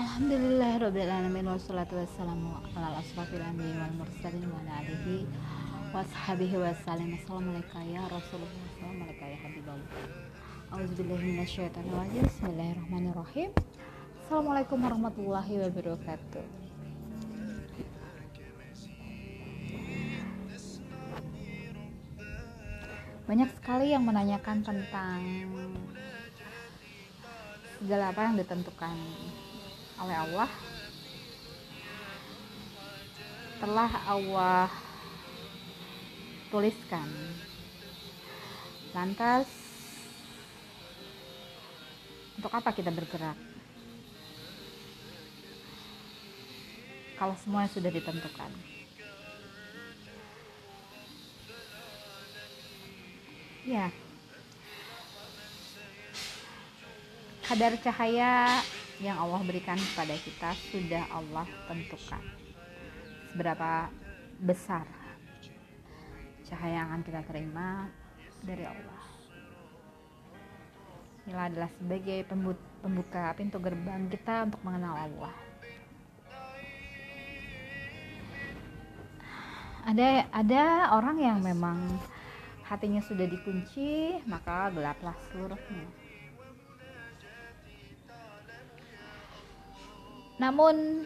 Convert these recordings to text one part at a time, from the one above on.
Alhamdulillahirrabbilalamin Wassalatu wassalamu ala asrafil anbiya wal mursalin wa ala alihi washabihi wassalim Assalamualaikum ya Rasulullah Assalamualaikum ya Habibullah. Auzubillahi minasyaitonir rajim. Bismillahirrahmanirrahim. Assalamualaikum warahmatullahi wabarakatuh. Banyak sekali yang menanyakan tentang segala apa yang ditentukan oleh Allah. Telah Allah tuliskan. Lantas untuk apa kita bergerak? Kalau semuanya sudah ditentukan. Ya. Kadar cahaya yang Allah berikan kepada kita sudah Allah tentukan. Seberapa besar cahaya yang akan kita terima dari Allah. Inilah adalah sebagai pembuka pintu gerbang kita untuk mengenal Allah. Ada ada orang yang memang hatinya sudah dikunci maka gelaplah seluruhnya Namun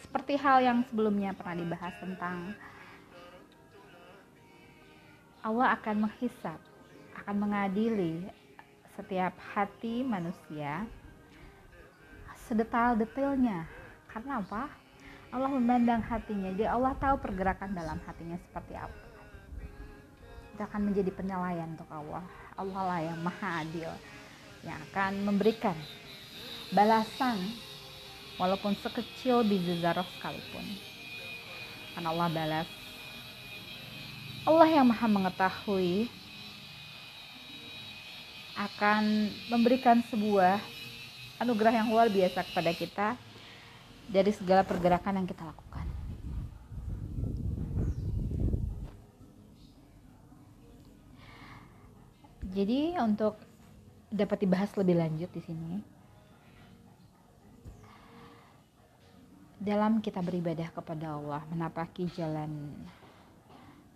seperti hal yang sebelumnya pernah dibahas tentang Allah akan menghisap, akan mengadili setiap hati manusia sedetail-detailnya. Karena apa? Allah memandang hatinya, jadi Allah tahu pergerakan dalam hatinya seperti apa. Kita akan menjadi penilaian untuk Allah. Allah lah yang maha adil, yang akan memberikan balasan walaupun sekecil biji zarah sekalipun karena Allah balas Allah yang maha mengetahui akan memberikan sebuah anugerah yang luar biasa kepada kita dari segala pergerakan yang kita lakukan. Jadi untuk dapat dibahas lebih lanjut di sini, dalam kita beribadah kepada Allah, menapaki jalan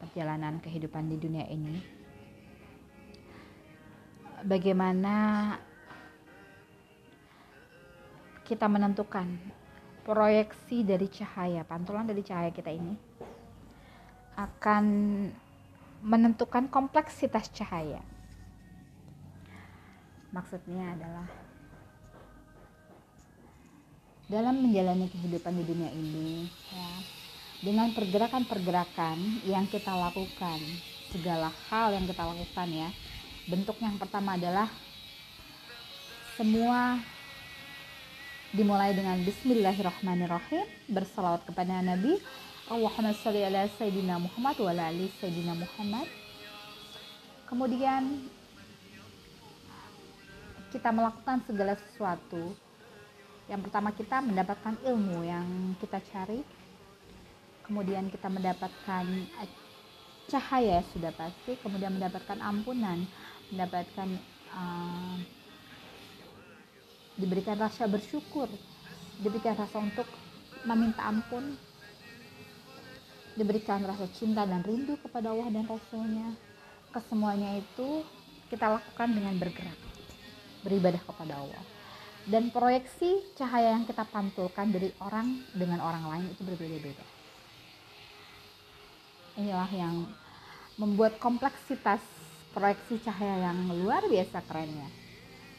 perjalanan kehidupan di dunia ini, bagaimana kita menentukan proyeksi dari cahaya, pantulan dari cahaya kita ini akan menentukan kompleksitas cahaya. Maksudnya adalah dalam menjalani kehidupan di dunia ini ya dengan pergerakan-pergerakan yang kita lakukan segala hal yang kita lakukan ya bentuk yang pertama adalah semua dimulai dengan Bismillahirrahmanirrahim bersalawat kepada Nabi Allahumma salli ala Sayyidina Muhammad wa ala ali Sayyidina Muhammad. Kemudian kita melakukan segala sesuatu yang pertama kita mendapatkan ilmu yang kita cari. Kemudian kita mendapatkan eh, cahaya sudah pasti. Kemudian mendapatkan ampunan. Mendapatkan uh, diberikan rasa bersyukur. Diberikan rasa untuk meminta ampun. Diberikan rasa cinta dan rindu kepada Allah dan Rasulnya. Kesemuanya itu kita lakukan dengan bergerak. Beribadah kepada Allah dan proyeksi cahaya yang kita pantulkan dari orang dengan orang lain itu berbeda-beda. Inilah yang membuat kompleksitas proyeksi cahaya yang luar biasa kerennya.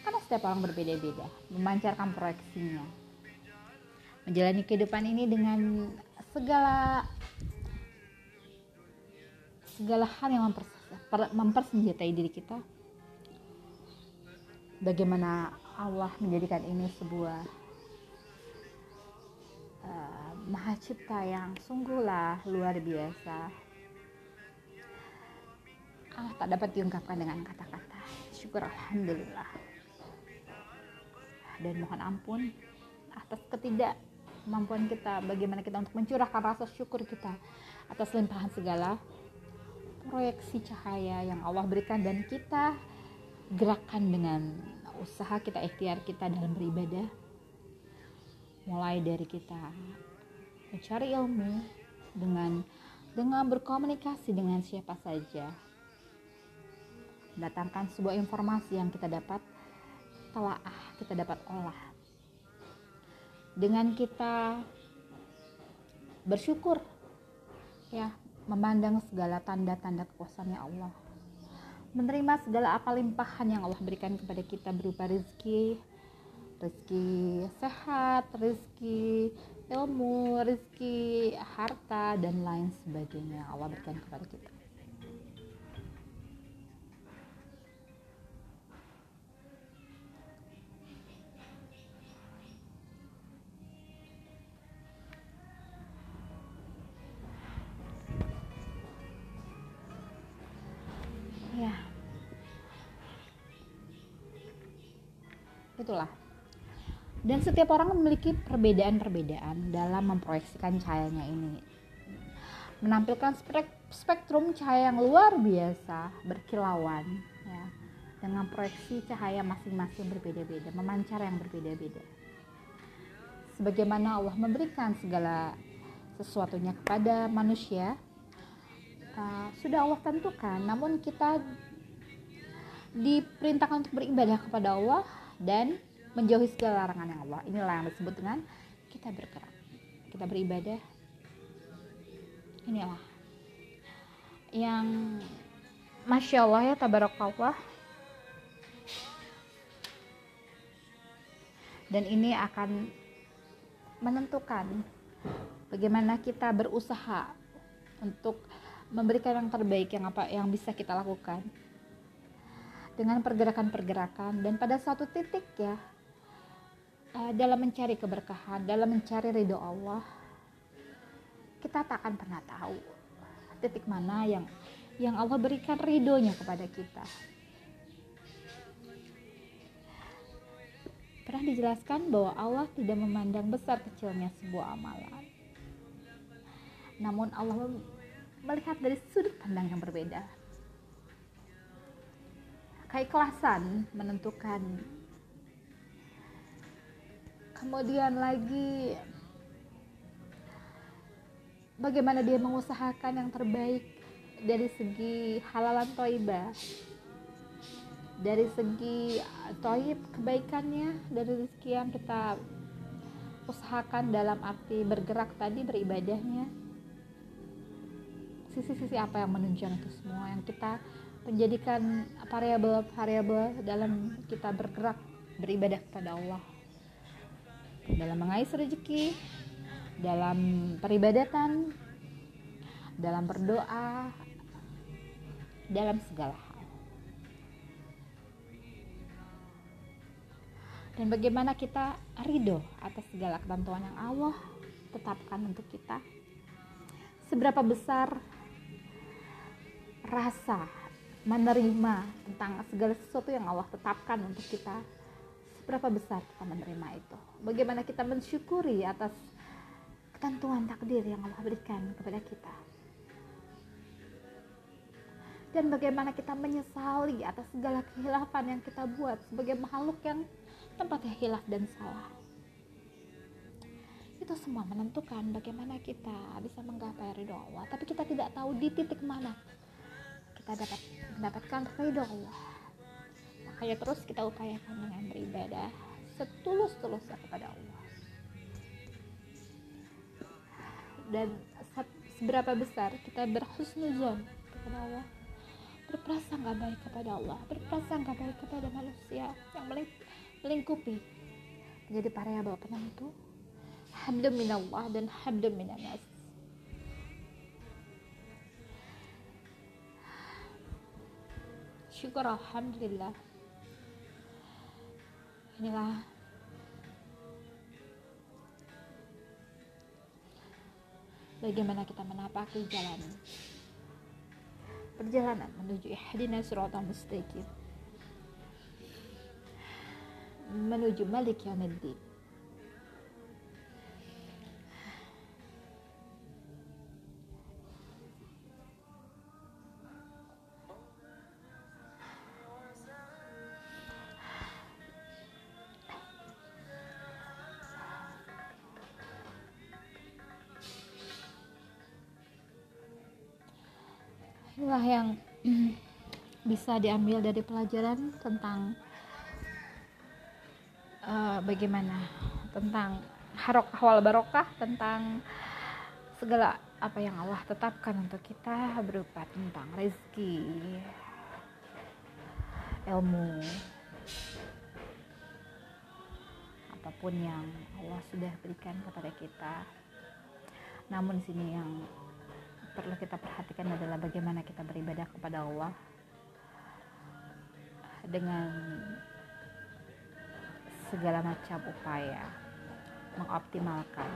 Karena setiap orang berbeda-beda, memancarkan proyeksinya. Menjalani kehidupan ini dengan segala segala hal yang mempersenjatai diri kita. Bagaimana Allah menjadikan ini sebuah uh, maha cipta yang sungguhlah luar biasa. Allah tak dapat diungkapkan dengan kata-kata syukur Alhamdulillah. Dan mohon ampun atas ketidakmampuan kita bagaimana kita untuk mencurahkan rasa syukur kita atas limpahan segala proyeksi cahaya yang Allah berikan dan kita gerakan dengan usaha kita ikhtiar kita dalam beribadah. Mulai dari kita mencari ilmu dengan dengan berkomunikasi dengan siapa saja. Datangkan sebuah informasi yang kita dapat telaah kita dapat olah. Dengan kita bersyukur ya memandang segala tanda-tanda kekuasaannya Allah menerima segala apa limpahan yang Allah berikan kepada kita berupa rezeki rezeki sehat rezeki ilmu rezeki harta dan lain sebagainya Allah berikan kepada kita itulah. Dan setiap orang memiliki perbedaan-perbedaan dalam memproyeksikan cahayanya ini. Menampilkan spektrum cahaya yang luar biasa berkilauan ya dengan proyeksi cahaya masing-masing berbeda-beda memancar yang berbeda-beda. Sebagaimana Allah memberikan segala sesuatunya kepada manusia uh, sudah Allah tentukan. Namun kita diperintahkan untuk beribadah kepada Allah dan menjauhi segala larangan yang Allah. Inilah yang disebut dengan kita bergerak. Kita beribadah. Inilah yang Masya Allah ya tabarakallah dan ini akan menentukan bagaimana kita berusaha untuk memberikan yang terbaik yang apa yang bisa kita lakukan dengan pergerakan-pergerakan dan pada suatu titik ya uh, dalam mencari keberkahan, dalam mencari ridho Allah, kita tak akan pernah tahu titik mana yang yang Allah berikan ridhonya kepada kita. Pernah dijelaskan bahwa Allah tidak memandang besar kecilnya sebuah amalan. Namun Allah melihat dari sudut pandang yang berbeda keikhlasan menentukan. Kemudian lagi bagaimana dia mengusahakan yang terbaik dari segi halalan toibah dari segi toib kebaikannya dari rezeki yang kita usahakan dalam arti bergerak tadi beribadahnya. Sisi-sisi apa yang menunjang itu semua yang kita menjadikan variabel-variabel dalam kita bergerak beribadah kepada Allah. Dalam mengais rezeki dalam peribadatan dalam berdoa dalam segala hal. Dan bagaimana kita ridho atas segala ketentuan yang Allah tetapkan untuk kita. Seberapa besar rasa menerima tentang segala sesuatu yang Allah tetapkan untuk kita. Seberapa besar kita menerima itu? Bagaimana kita mensyukuri atas ketentuan takdir yang Allah berikan kepada kita? Dan bagaimana kita menyesali atas segala kehilafan yang kita buat sebagai makhluk yang tempatnya hilaf dan salah? Itu semua menentukan bagaimana kita bisa menggapai ridho Allah. Tapi kita tidak tahu di titik mana kita dapat mendapatkan ridho Allah makanya terus kita upayakan dengan beribadah setulus-tulusnya kepada Allah. Dan seberapa besar kita berhusnuzon kepada Allah. Berprasangka baik kepada Allah. Berprasangka baik kepada manusia yang melingkupi. Menjadi variabel penentu habdum minallah dan habdum minanas syukur alhamdulillah. Inilah bagaimana kita menapaki jalan. Perjalanan menuju ihdina siratal mustaqim. Menuju malik yaumiddin inilah yang bisa diambil dari pelajaran tentang uh, bagaimana tentang harok awal barokah tentang segala apa yang Allah tetapkan untuk kita berupa tentang rezeki ilmu apa pun yang Allah sudah berikan kepada kita. Namun sini yang perlu kita perhatikan adalah bagaimana kita beribadah kepada Allah dengan segala macam upaya mengoptimalkan.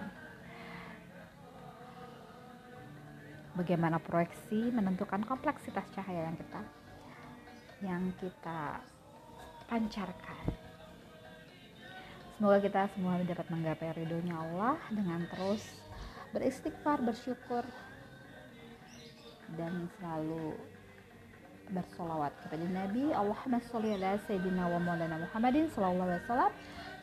Bagaimana proyeksi menentukan kompleksitas cahaya yang kita yang kita pancarkan. Semoga kita semua dapat menggapai ridhonya Allah dengan terus beristighfar bersyukur dan selalu bersolawat kepada Nabi. Allahumma sholli ala sayyidina wa maulana Muhammadin sallallahu alaihi wasallam.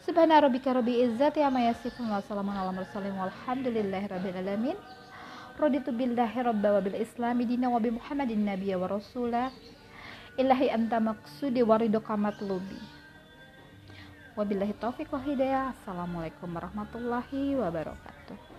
Subhana rabbika rabbil izzati amma yasifun wa salamun ala mursalin walhamdulillahi rabbil alamin. Raditu billahi rabba wa bil islami dina wa bi Muhammadin nabiyya wa rasula. Ilahi anta maqsudi wa ridhoka matlubi. Wabillahi taufiq wa hidayah. Assalamualaikum warahmatullahi wabarakatuh